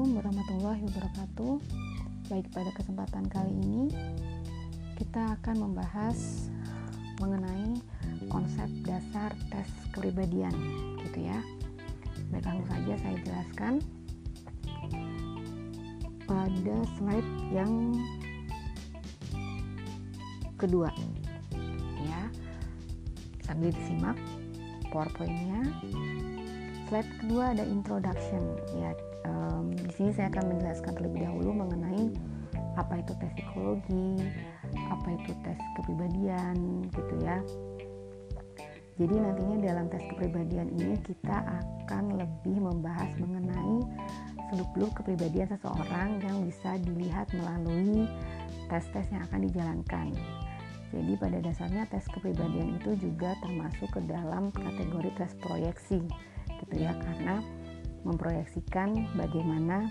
Assalamualaikum warahmatullahi wabarakatuh. Baik, pada kesempatan kali ini kita akan membahas mengenai konsep dasar tes kepribadian, gitu ya. Baik, langsung saja saya jelaskan pada slide yang kedua, ya. Sambil disimak PowerPoint-nya slide kedua ada introduction ya um, di sini saya akan menjelaskan terlebih dahulu mengenai apa itu tes psikologi apa itu tes kepribadian gitu ya jadi nantinya dalam tes kepribadian ini kita akan lebih membahas mengenai seluk-beluk kepribadian seseorang yang bisa dilihat melalui tes-tes yang akan dijalankan. Jadi pada dasarnya tes kepribadian itu juga termasuk ke dalam kategori tes proyeksi gitu ya karena memproyeksikan bagaimana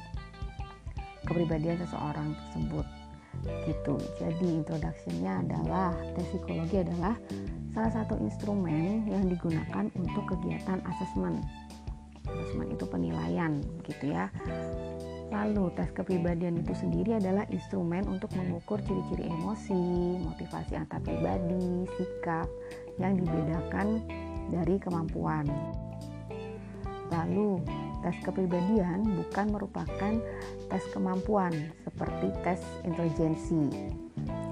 kepribadian seseorang tersebut gitu. Jadi introductionnya adalah tes psikologi adalah salah satu instrumen yang digunakan untuk kegiatan asesmen asesmen itu penilaian gitu ya. Lalu, tes kepribadian itu sendiri adalah instrumen untuk mengukur ciri-ciri emosi, motivasi antar pribadi, sikap yang dibedakan dari kemampuan. Lalu, tes kepribadian bukan merupakan tes kemampuan seperti tes intelijensi.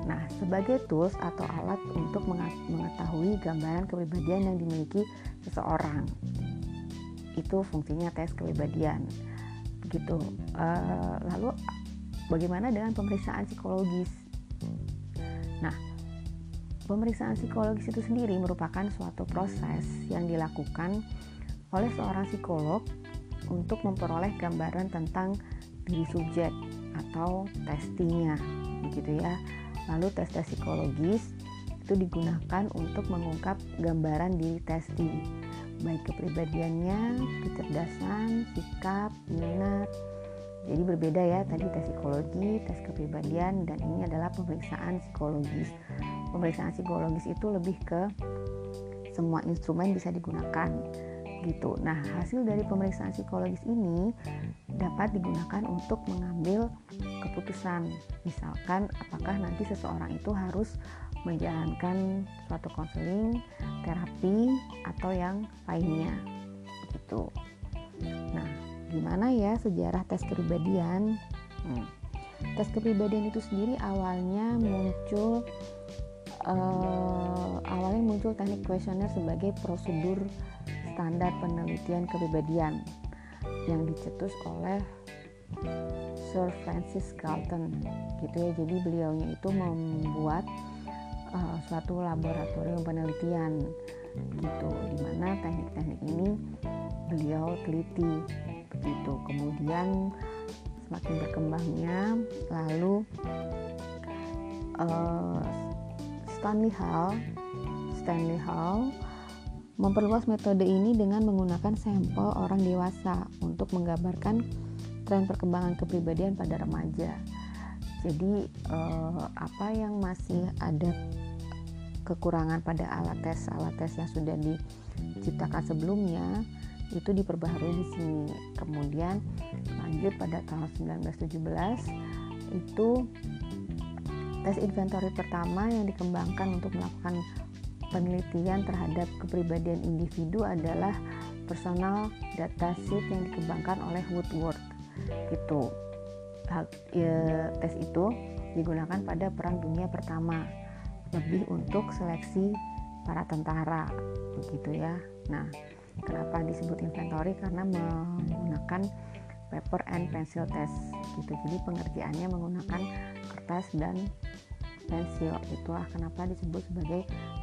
Nah, sebagai tools atau alat untuk mengetahui gambaran kepribadian yang dimiliki seseorang. Itu fungsinya tes kepribadian. Begitu. Uh, lalu bagaimana dengan pemeriksaan psikologis? Nah, pemeriksaan psikologis itu sendiri merupakan suatu proses yang dilakukan oleh seorang psikolog untuk memperoleh gambaran tentang diri subjek atau testingnya begitu ya lalu tes-tes psikologis itu digunakan untuk mengungkap gambaran diri testing baik kepribadiannya, kecerdasan, sikap, minat. Jadi berbeda ya tadi tes psikologi, tes kepribadian dan ini adalah pemeriksaan psikologis. Pemeriksaan psikologis itu lebih ke semua instrumen bisa digunakan gitu. Nah, hasil dari pemeriksaan psikologis ini dapat digunakan untuk mengambil keputusan. Misalkan apakah nanti seseorang itu harus menjalankan suatu konseling, terapi atau yang lainnya. Gitu. Nah, gimana ya sejarah tes kepribadian? Hmm. Tes kepribadian itu sendiri awalnya muncul uh, awalnya muncul teknik kuesioner sebagai prosedur standar penelitian kepribadian yang dicetus oleh Sir Francis Galton gitu ya. Jadi beliaunya itu membuat uh, suatu laboratorium penelitian gitu di mana teknik-teknik ini beliau teliti begitu. Kemudian semakin berkembangnya lalu uh, Stanley Hall Stanley Hall Memperluas metode ini dengan menggunakan sampel orang dewasa untuk menggambarkan tren perkembangan kepribadian pada remaja. Jadi eh, apa yang masih ada kekurangan pada alat tes alat tes yang sudah diciptakan sebelumnya itu diperbaharui di sini. Kemudian lanjut pada tahun 1917 itu tes inventory pertama yang dikembangkan untuk melakukan penelitian terhadap kepribadian individu adalah personal data sheet yang dikembangkan oleh Woodward gitu. Ya, tes itu digunakan pada perang dunia pertama lebih untuk seleksi para tentara begitu ya. Nah kenapa disebut inventory? Karena menggunakan paper and pencil test gitu. Jadi pengerjaannya menggunakan kertas dan pensil itulah kenapa disebut sebagai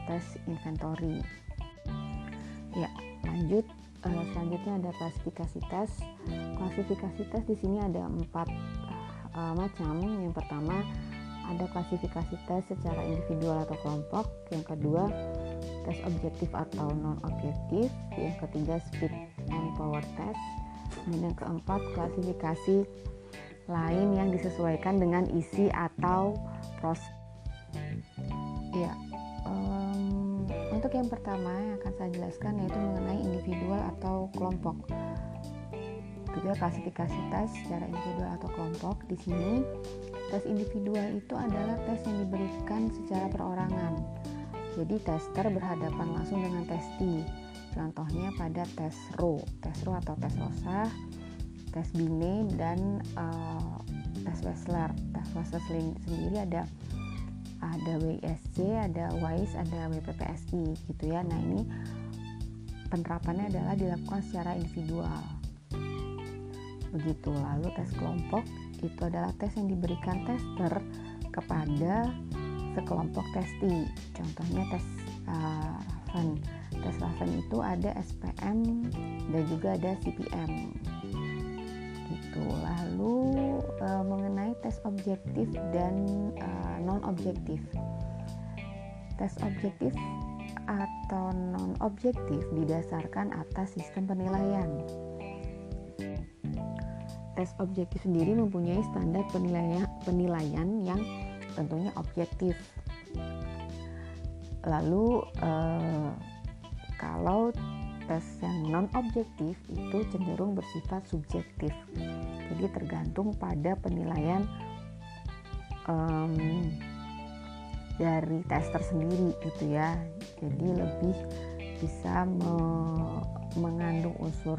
tes inventory? Ya lanjut. Uh, selanjutnya ada klasifikasi tes. Klasifikasi tes di sini ada empat uh, macam. Yang pertama ada klasifikasi tes secara individual atau kelompok. Yang kedua tes objektif atau non objektif yang ketiga speed and power test. Dan yang keempat klasifikasi lain yang disesuaikan dengan isi atau proses Ya, um, untuk yang pertama yang akan saya jelaskan yaitu mengenai individual atau kelompok. juga klasifikasi tes secara individual atau kelompok. Di sini tes individual itu adalah tes yang diberikan secara perorangan. Jadi tester berhadapan langsung dengan testi. Contohnya pada tes RO, tes RO atau tes Rosah, tes Bine dan uh, tes Wessler. Tes Wessler sendiri ada ada WISC, ada WISE, ada WPPSI gitu ya. Nah, ini penerapannya adalah dilakukan secara individual. Begitu. Lalu tes kelompok itu adalah tes yang diberikan tester kepada sekelompok testi. Contohnya tes uh, Raven. Tes Raven itu ada SPM dan juga ada CPM. Gitu. Lalu uh, mengenai tes objektif dan uh, non objektif. Tes objektif atau non objektif didasarkan atas sistem penilaian. Tes objektif sendiri mempunyai standar penilaian, penilaian yang tentunya objektif. Lalu eh, kalau tes yang non objektif itu cenderung bersifat subjektif. Jadi tergantung pada penilaian um, dari tester sendiri gitu ya. Jadi lebih bisa me mengandung unsur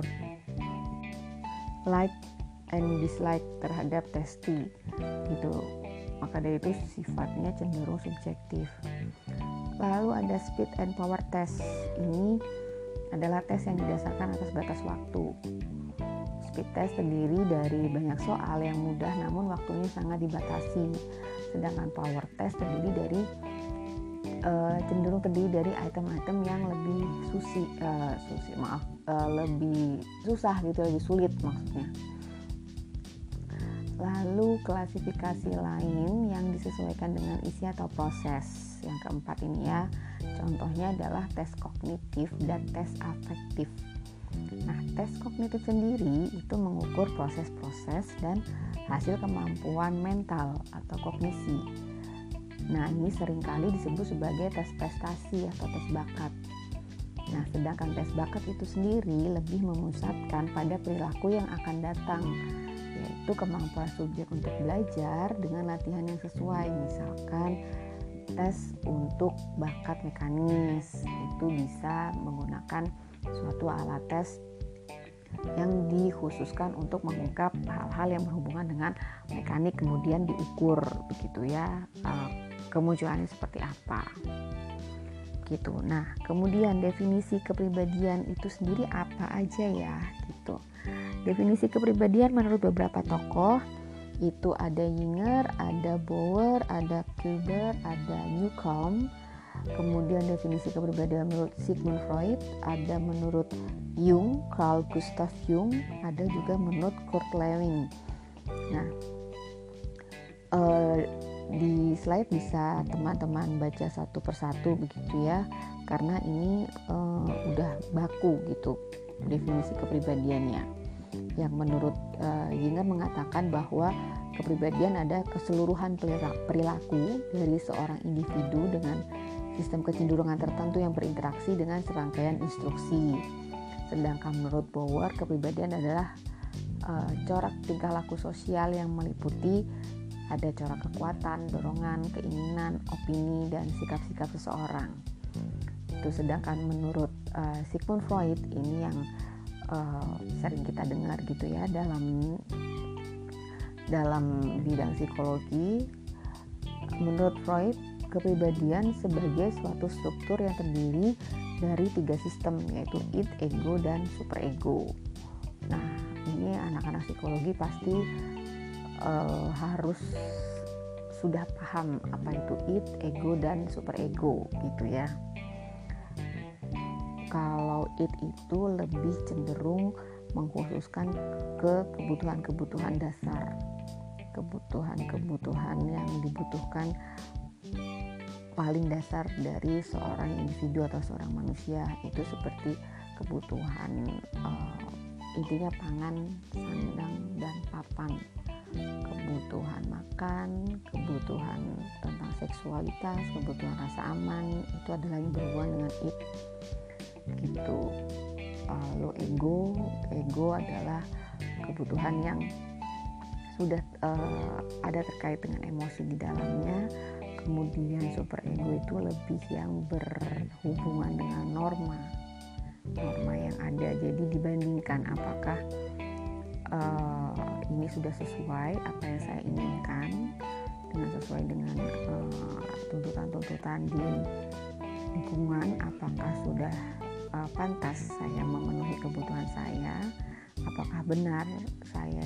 like and dislike terhadap testi gitu. Maka dari itu sifatnya cenderung subjektif. Lalu ada speed and power test. Ini adalah tes yang didasarkan atas batas waktu. Speed test terdiri dari banyak soal yang mudah namun waktunya sangat dibatasi. Sedangkan power test terdiri dari uh, cenderung terdiri dari item-item yang lebih susi uh, susi maaf uh, lebih susah gitu lebih sulit maksudnya. Lalu klasifikasi lain yang disesuaikan dengan isi atau proses yang keempat ini ya contohnya adalah tes kognitif dan tes afektif nah tes kognitif sendiri itu mengukur proses-proses dan hasil kemampuan mental atau kognisi. Nah, ini sering kali disebut sebagai tes prestasi atau tes bakat. Nah, sedangkan tes bakat itu sendiri lebih memusatkan pada perilaku yang akan datang, yaitu kemampuan subjek untuk belajar dengan latihan yang sesuai. Misalkan tes untuk bakat mekanis itu bisa menggunakan suatu alat tes yang dikhususkan untuk mengungkap hal-hal yang berhubungan dengan mekanik kemudian diukur begitu ya uh, kemunculannya seperti apa gitu. Nah, kemudian definisi kepribadian itu sendiri apa aja ya gitu. Definisi kepribadian menurut beberapa tokoh itu ada Yinger, ada Bauer, ada Kilber, ada Newcomb, Kemudian definisi kepribadian menurut Sigmund Freud, ada menurut Jung, Carl Gustav Jung, ada juga menurut Kurt Lewin. Nah, uh, di slide bisa teman-teman baca satu persatu begitu ya, karena ini uh, udah baku gitu definisi kepribadiannya. Yang menurut uh, Yinger mengatakan bahwa kepribadian ada keseluruhan perilaku dari seorang individu dengan sistem kecenderungan tertentu yang berinteraksi dengan serangkaian instruksi. Sedangkan menurut Bauer, kepribadian adalah uh, corak tingkah laku sosial yang meliputi ada corak kekuatan, dorongan, keinginan, opini, dan sikap-sikap seseorang. Itu sedangkan menurut uh, Sigmund Freud ini yang uh, sering kita dengar gitu ya dalam dalam bidang psikologi. Menurut Freud, kepribadian sebagai suatu struktur yang terdiri dari tiga sistem yaitu id, ego, dan superego. Nah, ini anak-anak psikologi pasti uh, harus sudah paham apa itu id, ego, dan superego gitu ya. Kalau id itu lebih cenderung mengkhususkan ke kebutuhan-kebutuhan dasar. Kebutuhan-kebutuhan yang dibutuhkan paling dasar dari seorang individu atau seorang manusia. Itu seperti kebutuhan uh, intinya pangan, sandang dan papan, kebutuhan makan, kebutuhan tentang seksualitas, kebutuhan rasa aman itu adalah yang berhubungan dengan it gitu. Lalu ego, ego adalah kebutuhan yang sudah uh, ada terkait dengan emosi di dalamnya kemudian super ego itu lebih yang berhubungan dengan norma norma yang ada jadi dibandingkan apakah uh, ini sudah sesuai apa yang saya inginkan dengan sesuai dengan tuntutan-tuntutan uh, di lingkungan apakah sudah uh, pantas saya memenuhi kebutuhan saya. Apakah benar saya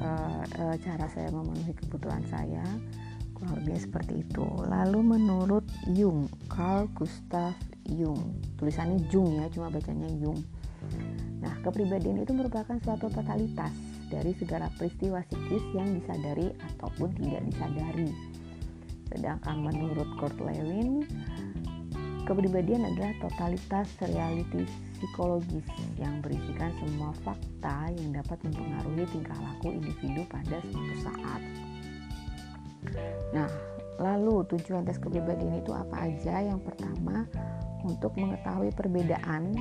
uh, uh, cara saya memenuhi kebutuhan saya? Kurang lebih seperti itu. Lalu menurut Jung Carl Gustav Jung. Tulisannya Jung ya cuma bacanya Jung. Nah kepribadian itu merupakan suatu totalitas dari segala peristiwa psikis yang disadari ataupun tidak disadari. Sedangkan menurut Kurt Lewin kepribadian adalah totalitas reality psikologis yang berisikan semua fakta yang dapat mempengaruhi tingkah laku individu pada suatu saat. Nah, lalu tujuan tes kepribadian itu apa aja? Yang pertama, untuk mengetahui perbedaan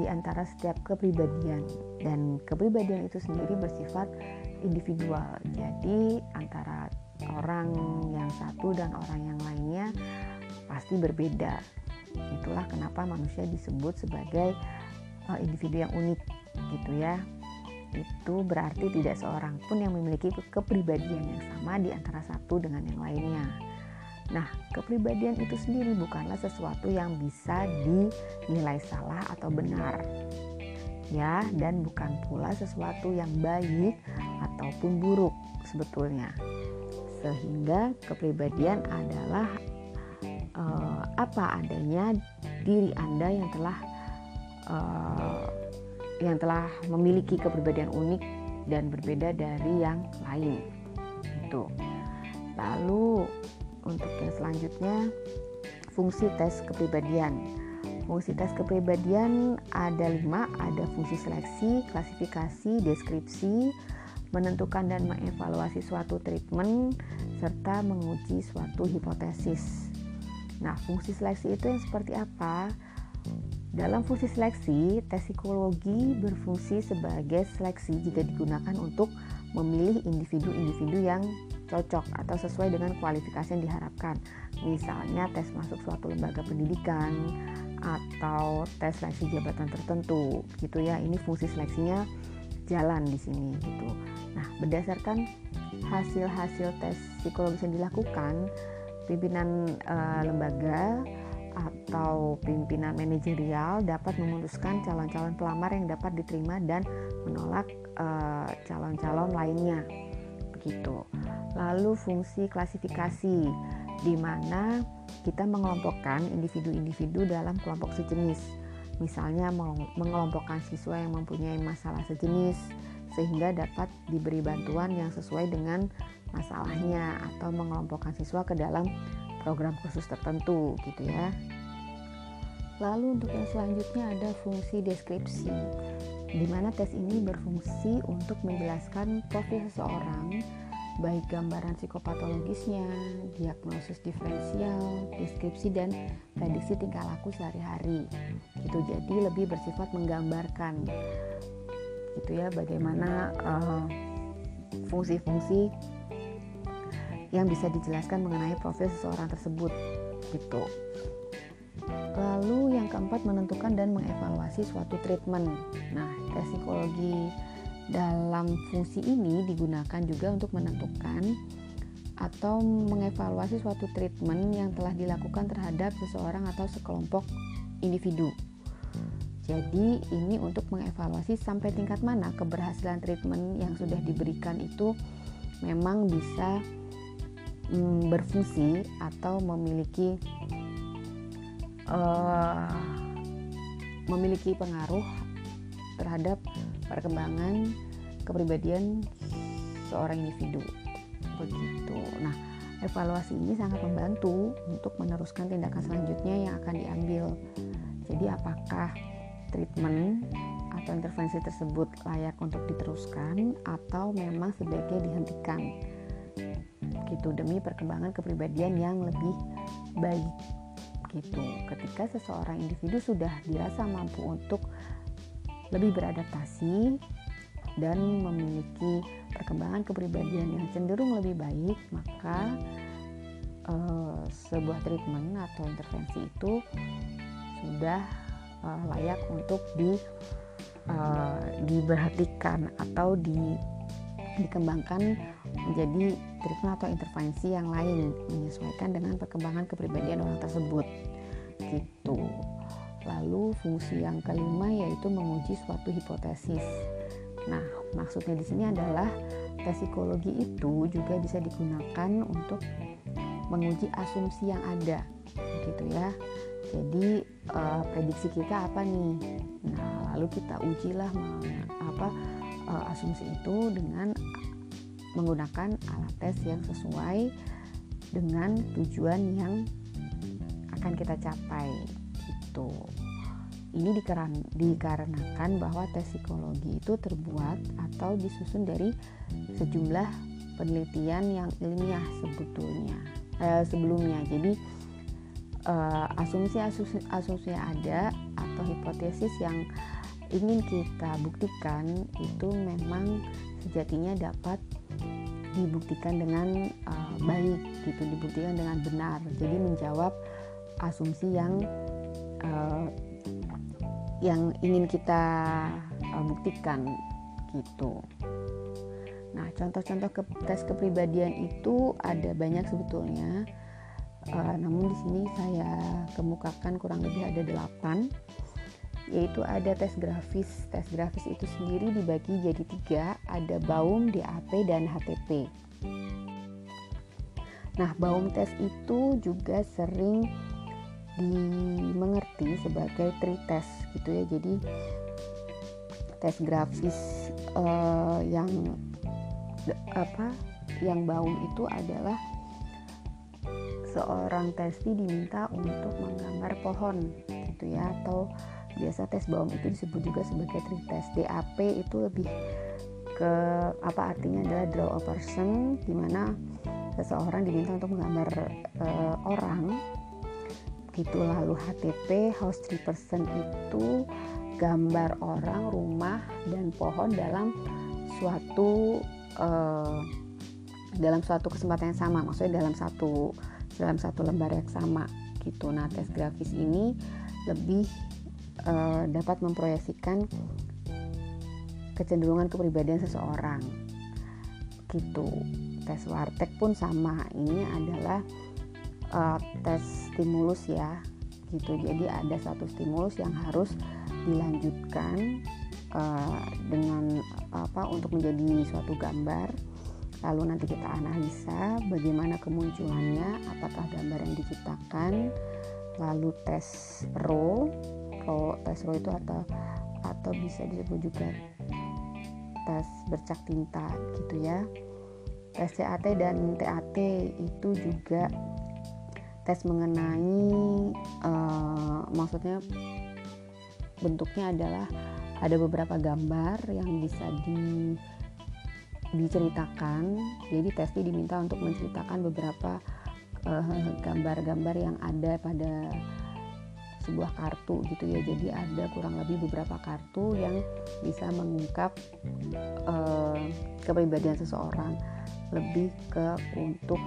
di antara setiap kepribadian dan kepribadian itu sendiri bersifat individual. Jadi antara orang yang satu dan orang yang lainnya pasti berbeda. Itulah kenapa manusia disebut sebagai uh, individu yang unik gitu ya. Itu berarti tidak seorang pun yang memiliki kepribadian yang sama di antara satu dengan yang lainnya. Nah kepribadian itu sendiri bukanlah sesuatu yang bisa dinilai salah atau benar ya. Dan bukan pula sesuatu yang baik ataupun buruk sebetulnya. Sehingga kepribadian adalah uh, apa adanya diri Anda yang telah uh, yang telah memiliki kepribadian unik dan berbeda dari yang lain. Itu. Lalu untuk yang selanjutnya fungsi tes kepribadian. Fungsi tes kepribadian ada lima, ada fungsi seleksi, klasifikasi, deskripsi, menentukan dan mengevaluasi suatu treatment, serta menguji suatu hipotesis. Nah, fungsi seleksi itu yang seperti apa? Dalam fungsi seleksi, tes psikologi berfungsi sebagai seleksi jika digunakan untuk memilih individu-individu yang cocok atau sesuai dengan kualifikasi yang diharapkan. Misalnya tes masuk suatu lembaga pendidikan atau tes seleksi jabatan tertentu, gitu ya. Ini fungsi seleksinya jalan di sini gitu. Nah, berdasarkan hasil-hasil tes psikologis yang dilakukan, pimpinan uh, lembaga atau pimpinan manajerial dapat memutuskan calon-calon pelamar yang dapat diterima dan menolak eh, calon-calon lainnya. Begitu. Lalu fungsi klasifikasi di mana kita mengelompokkan individu-individu dalam kelompok sejenis. Misalnya mengelompokkan siswa yang mempunyai masalah sejenis sehingga dapat diberi bantuan yang sesuai dengan masalahnya atau mengelompokkan siswa ke dalam program khusus tertentu gitu ya. Lalu untuk yang selanjutnya ada fungsi deskripsi di mana tes ini berfungsi untuk menjelaskan profil seseorang baik gambaran psikopatologisnya, diagnosis diferensial, deskripsi dan prediksi tingkah laku sehari-hari. Itu jadi lebih bersifat menggambarkan gitu ya bagaimana uh, fungsi-fungsi yang bisa dijelaskan mengenai profil seseorang tersebut gitu. Lalu yang keempat menentukan dan mengevaluasi suatu treatment. Nah, tes psikologi dalam fungsi ini digunakan juga untuk menentukan atau mengevaluasi suatu treatment yang telah dilakukan terhadap seseorang atau sekelompok individu. Jadi ini untuk mengevaluasi sampai tingkat mana keberhasilan treatment yang sudah diberikan itu memang bisa mm, berfungsi atau memiliki uh, memiliki pengaruh terhadap perkembangan kepribadian seorang individu begitu. Nah, evaluasi ini sangat membantu untuk meneruskan tindakan selanjutnya yang akan diambil. Jadi, apakah treatment atau intervensi tersebut layak untuk diteruskan atau memang sebaiknya dihentikan? Gitu demi perkembangan kepribadian yang lebih baik gitu. Ketika seseorang individu sudah dirasa mampu untuk lebih beradaptasi, dan memiliki perkembangan kepribadian yang cenderung lebih baik, maka uh, sebuah treatment atau intervensi itu sudah uh, layak untuk di uh, diperhatikan atau di dikembangkan menjadi treatment atau intervensi yang lain menyesuaikan dengan perkembangan kepribadian orang tersebut. Gitu. Lalu fungsi yang kelima yaitu menguji suatu hipotesis. Nah maksudnya di sini adalah tes psikologi itu juga bisa digunakan untuk menguji asumsi yang ada gitu ya. Jadi uh, prediksi kita apa nih? Nah lalu kita ujilah apa uh, asumsi itu dengan menggunakan alat tes yang sesuai dengan tujuan yang akan kita capai itu ini dikarenakan bahwa tes psikologi itu terbuat atau disusun dari sejumlah penelitian yang ilmiah sebetulnya eh, sebelumnya. Jadi eh, asumsi-asumsi asumsi ada atau hipotesis yang ingin kita buktikan itu memang sejatinya dapat dibuktikan dengan uh, baik gitu dibuktikan dengan benar. Jadi menjawab asumsi yang uh, yang ingin kita uh, buktikan gitu. Nah contoh-contoh ke tes kepribadian itu ada banyak sebetulnya. Uh, namun di sini saya kemukakan kurang lebih ada delapan yaitu ada tes grafis. Tes grafis itu sendiri dibagi jadi tiga, ada Baum, DAP, dan HTP. Nah, Baum tes itu juga sering dimengerti sebagai test gitu ya. Jadi tes grafis uh, yang apa yang Baum itu adalah seorang testi diminta untuk menggambar pohon gitu ya atau biasa tes bawang itu disebut juga sebagai tree test. DAP itu lebih ke apa artinya adalah draw a person di mana seseorang diminta untuk menggambar uh, orang. Gitu lalu HTP house tree person itu gambar orang rumah dan pohon dalam suatu uh, dalam suatu kesempatan yang sama. Maksudnya dalam satu dalam satu lembar yang sama gitu. Nah tes grafis ini lebih uh, dapat memproyeksikan kecenderungan kepribadian seseorang. Gitu. Tes wartek pun sama. Ini adalah uh, tes stimulus ya. Gitu. Jadi ada satu stimulus yang harus dilanjutkan uh, dengan apa untuk menjadi suatu gambar. Lalu nanti kita analisa bagaimana kemunculannya apakah gambar yang diciptakan lalu tes row row tes row itu atau atau bisa disebut juga tes bercak tinta gitu ya. Tes CAT dan TAT itu juga tes mengenai uh, maksudnya bentuknya adalah ada beberapa gambar yang bisa di diceritakan. Jadi testi diminta untuk menceritakan beberapa eh, gambar-gambar uh, yang ada pada sebuah kartu gitu ya. Jadi ada kurang lebih beberapa kartu yang bisa mengungkap uh, kepribadian seseorang. Lebih ke untuk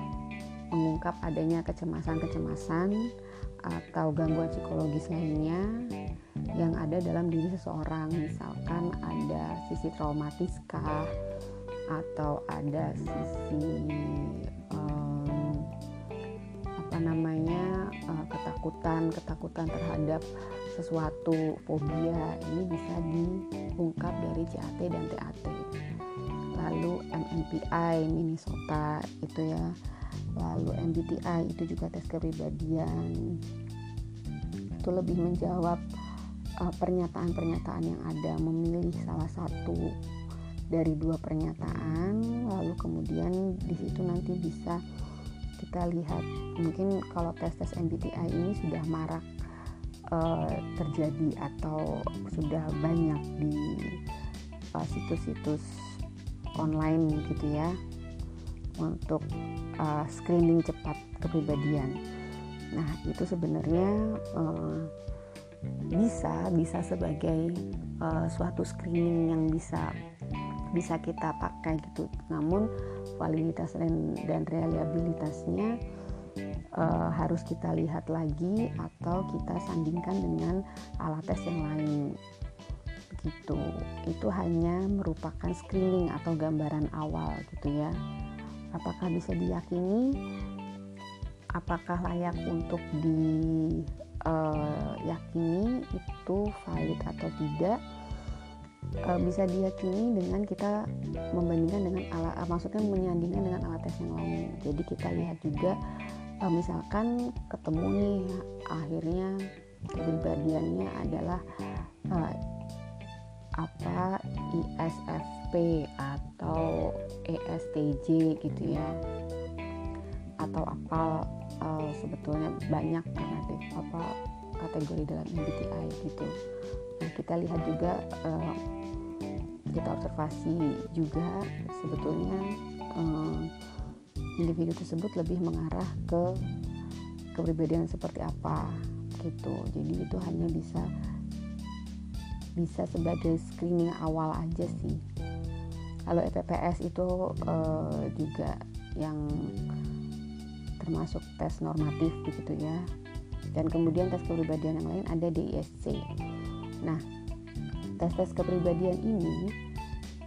mengungkap adanya kecemasan-kecemasan atau gangguan psikologis lainnya yang ada dalam diri seseorang. Misalkan ada sisi traumatis kah? Atau ada sisi um, apa namanya uh, ketakutan ketakutan terhadap sesuatu fobia ini bisa diungkap dari CAT dan TAT lalu MMPI Minnesota itu ya. Lalu MBTI itu juga tes kepribadian. Itu lebih menjawab uh, pernyataan-pernyataan yang ada. Memilih salah satu dari dua pernyataan lalu kemudian di situ nanti bisa kita lihat mungkin kalau tes tes MBTI ini sudah marak uh, terjadi atau sudah banyak di uh, situs-situs online gitu ya untuk uh, screening cepat kepribadian. Nah itu sebenarnya uh, bisa bisa sebagai uh, suatu screening yang bisa bisa kita pakai gitu namun validitas dan, dan reliabilitasnya uh, harus kita lihat lagi atau kita sandingkan dengan alat tes yang lain. Gitu. Itu hanya merupakan screening atau gambaran awal gitu ya. Apakah bisa diyakini? Apakah layak untuk diyakini uh, itu valid atau tidak uh, bisa diyakini dengan kita membandingkan dengan alat uh, maksudnya menyandingkan dengan alat tes yang lain. Jadi kita lihat juga uh, misalkan ketemu nih akhirnya kepribadiannya adalah uh, apa ISFP atau ESTJ gitu ya. Atau apa uh, sebetulnya banyak karena apa kategori dalam MBTI gitu. Nah kita lihat juga uh, kita observasi juga sebetulnya um, individu tersebut lebih mengarah ke kepribadian seperti apa gitu. Jadi itu hanya bisa bisa sebagai screening awal aja sih. Kalau EPPS itu uh, juga yang termasuk tes normatif gitu ya. Dan kemudian tes kepribadian yang lain ada DISC nah tes-tes kepribadian ini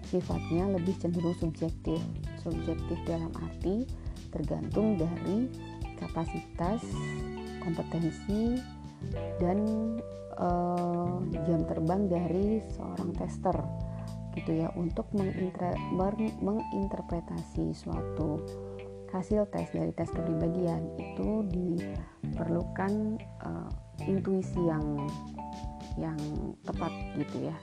sifatnya lebih cenderung subjektif. Subjektif dalam arti tergantung dari kapasitas, kompetensi, dan uh, jam terbang dari seorang tester gitu ya untuk menginterpretasi suatu hasil tes dari tes kepribadian itu diperlukan uh, intuisi yang yang tepat gitu ya.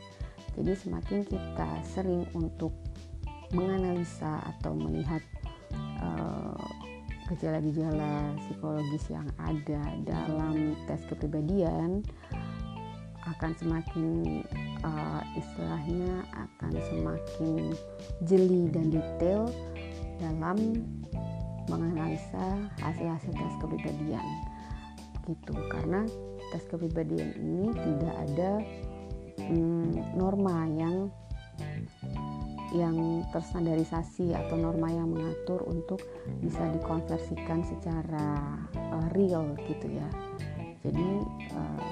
Jadi semakin kita sering untuk menganalisa atau melihat gejala eh, gejala-gejala psikologis yang ada dalam tes kepribadian akan semakin uh, istilahnya akan semakin jeli dan detail dalam menganalisa hasil-hasil tes kepribadian gitu. Karena tes kepribadian ini tidak ada hmm, norma yang yang terstandarisasi atau norma yang mengatur untuk bisa dikonversikan secara uh, real gitu ya. Jadi uh,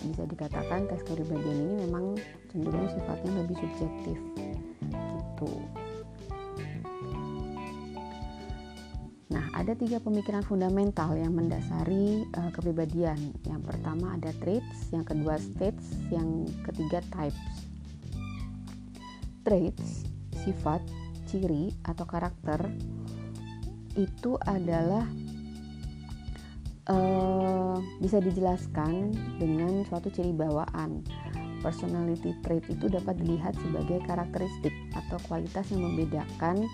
bisa dikatakan tes kepribadian ini memang cenderung sifatnya lebih subjektif gitu. Nah, ada tiga pemikiran fundamental yang mendasari uh, kepribadian. Yang pertama ada traits, yang kedua states, yang ketiga types. Traits, sifat, ciri atau karakter itu adalah uh, bisa dijelaskan dengan suatu ciri bawaan. Personality trait itu dapat dilihat sebagai karakteristik atau kualitas yang membedakan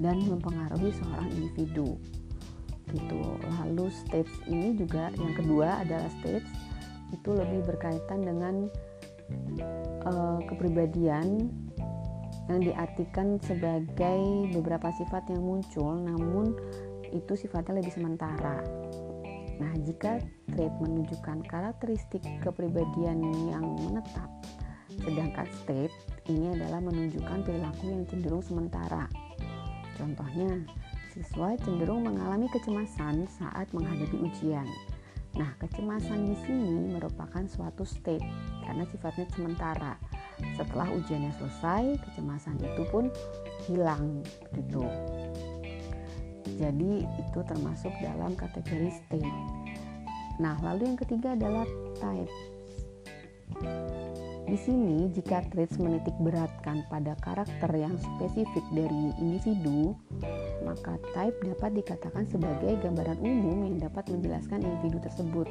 dan mempengaruhi seorang individu. Gitu. Lalu stage ini juga yang kedua adalah stage itu lebih berkaitan dengan uh, kepribadian yang diartikan sebagai beberapa sifat yang muncul namun itu sifatnya lebih sementara. Nah jika trait menunjukkan karakteristik kepribadian yang menetap sedangkan state ini adalah menunjukkan perilaku yang cenderung sementara Contohnya, siswa cenderung mengalami kecemasan saat menghadapi ujian. Nah, kecemasan di sini merupakan suatu state karena sifatnya sementara. Setelah ujiannya selesai, kecemasan itu pun hilang gitu. Jadi itu termasuk dalam kategori state. Nah, lalu yang ketiga adalah type. Di sini, jika traits menitik beratkan pada karakter yang spesifik dari individu, maka type dapat dikatakan sebagai gambaran umum yang dapat menjelaskan individu tersebut.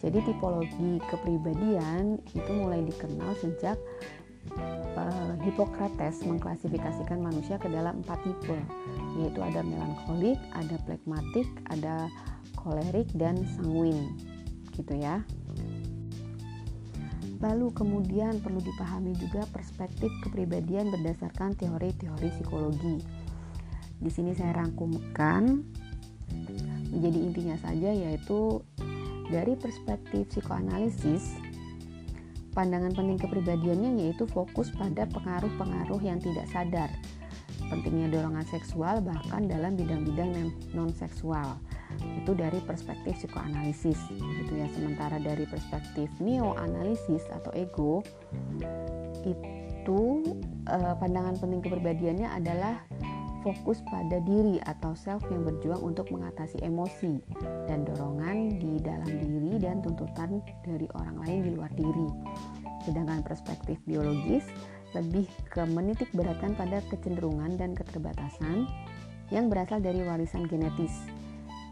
Jadi tipologi kepribadian itu mulai dikenal sejak uh, Hippocrates mengklasifikasikan manusia ke dalam empat tipe, yaitu ada melankolik, ada plekmatik, ada kolerik, dan sanguin, gitu ya. Lalu kemudian perlu dipahami juga perspektif kepribadian berdasarkan teori-teori psikologi. Di sini saya rangkumkan menjadi intinya saja yaitu dari perspektif psikoanalisis pandangan penting kepribadiannya yaitu fokus pada pengaruh-pengaruh yang tidak sadar. Pentingnya dorongan seksual bahkan dalam bidang-bidang non-seksual. Itu dari perspektif psikoanalisis gitu ya. Sementara dari perspektif neoanalisis atau ego itu eh, pandangan penting kepribadiannya adalah fokus pada diri atau self yang berjuang untuk mengatasi emosi dan dorongan di dalam diri dan tuntutan dari orang lain di luar diri. Sedangkan perspektif biologis lebih ke menitik beratkan pada kecenderungan dan keterbatasan yang berasal dari warisan genetis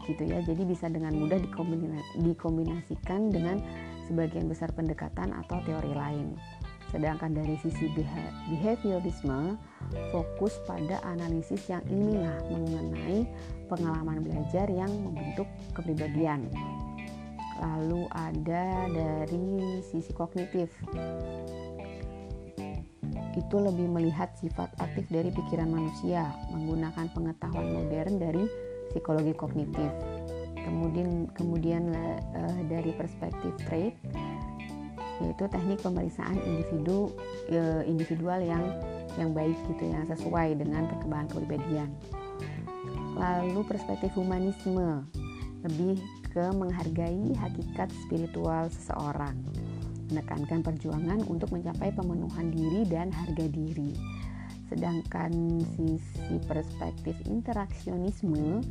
gitu ya jadi bisa dengan mudah dikombinasikan dengan sebagian besar pendekatan atau teori lain Sedangkan dari sisi behaviorisme fokus pada analisis yang ilmiah mengenai pengalaman belajar yang membentuk kepribadian. Lalu ada dari sisi kognitif. Itu lebih melihat sifat aktif dari pikiran manusia menggunakan pengetahuan modern dari psikologi kognitif. Kemudian kemudian uh, dari perspektif trait yaitu teknik pemeriksaan individu e, individual yang yang baik gitu yang sesuai dengan perkembangan kepribadian. Lalu perspektif humanisme lebih ke menghargai hakikat spiritual seseorang, menekankan perjuangan untuk mencapai pemenuhan diri dan harga diri. Sedangkan sisi perspektif interaksionisme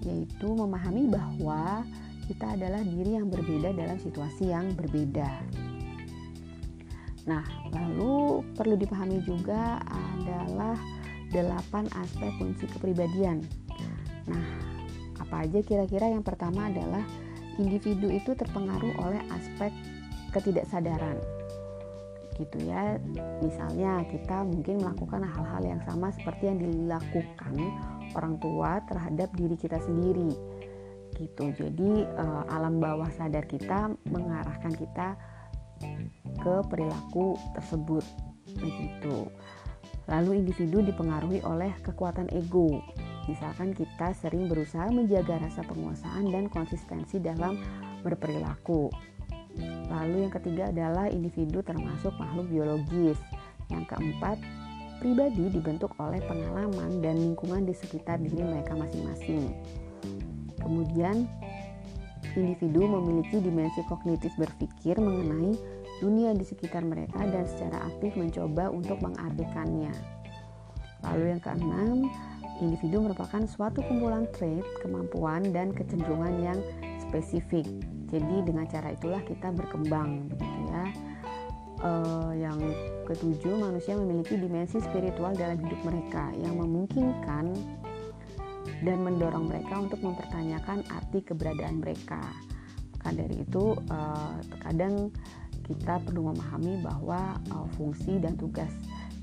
yaitu memahami bahwa kita adalah diri yang berbeda dalam situasi yang berbeda. Nah, lalu perlu dipahami juga adalah delapan aspek kunci kepribadian. Nah, apa aja kira-kira yang pertama adalah individu itu terpengaruh oleh aspek ketidaksadaran. Gitu ya. Misalnya kita mungkin melakukan hal-hal yang sama seperti yang dilakukan orang tua terhadap diri kita sendiri gitu. Jadi uh, alam bawah sadar kita mengarahkan kita ke perilaku tersebut begitu. Lalu individu dipengaruhi oleh kekuatan ego. Misalkan kita sering berusaha menjaga rasa penguasaan dan konsistensi dalam berperilaku. Lalu yang ketiga adalah individu termasuk makhluk biologis. Yang keempat, pribadi dibentuk oleh pengalaman dan lingkungan di sekitar diri mereka masing-masing. Kemudian, individu memiliki dimensi kognitif berpikir mengenai dunia di sekitar mereka dan secara aktif mencoba untuk mengartikannya. Lalu yang keenam, individu merupakan suatu kumpulan trait, kemampuan, dan kecenderungan yang spesifik. Jadi dengan cara itulah kita berkembang, begitu ya. Uh, yang ketujuh, manusia memiliki dimensi spiritual dalam hidup mereka yang memungkinkan dan mendorong mereka untuk mempertanyakan arti keberadaan mereka. Maka dari itu, uh, terkadang kita perlu memahami bahwa uh, fungsi dan tugas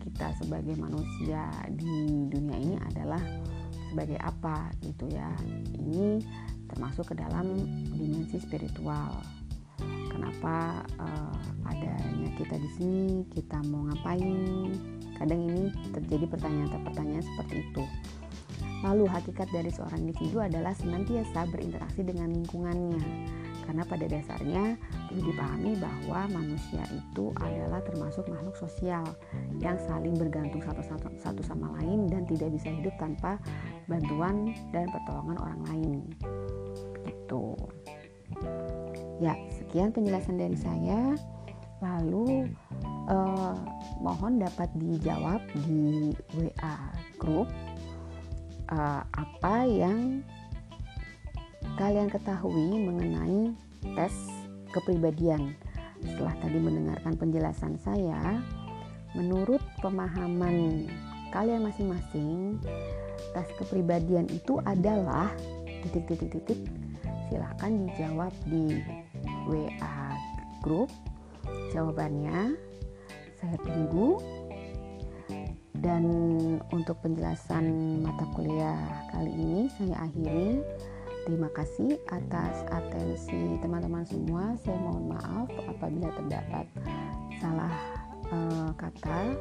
kita sebagai manusia di dunia ini adalah sebagai apa gitu ya. Ini termasuk ke dalam dimensi spiritual. Kenapa uh, adanya kita di sini, kita mau ngapain? Kadang ini terjadi pertanyaan-pertanyaan seperti itu. Lalu hakikat dari seorang individu adalah senantiasa berinteraksi dengan lingkungannya. Karena pada dasarnya perlu dipahami bahwa manusia itu adalah termasuk makhluk sosial yang saling bergantung satu, satu, satu sama lain dan tidak bisa hidup tanpa bantuan dan pertolongan orang lain. Begitu. Ya, sekian penjelasan dari saya. Lalu eh, mohon dapat dijawab di WA grup uh, apa yang kalian ketahui mengenai tes kepribadian. Setelah tadi mendengarkan penjelasan saya, menurut pemahaman kalian masing-masing, tes kepribadian itu adalah titik-titik-titik. Silahkan dijawab di WA grup. Jawabannya saya tunggu dan untuk penjelasan mata kuliah kali ini saya akhiri. Terima kasih atas atensi teman-teman semua. Saya mohon maaf apabila terdapat salah uh, kata.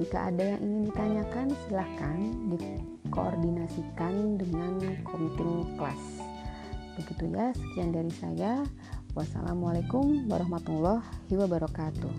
Jika ada yang ingin ditanyakan, silahkan dikoordinasikan dengan komite kelas. Begitu ya, sekian dari saya. Wassalamualaikum warahmatullahi wabarakatuh.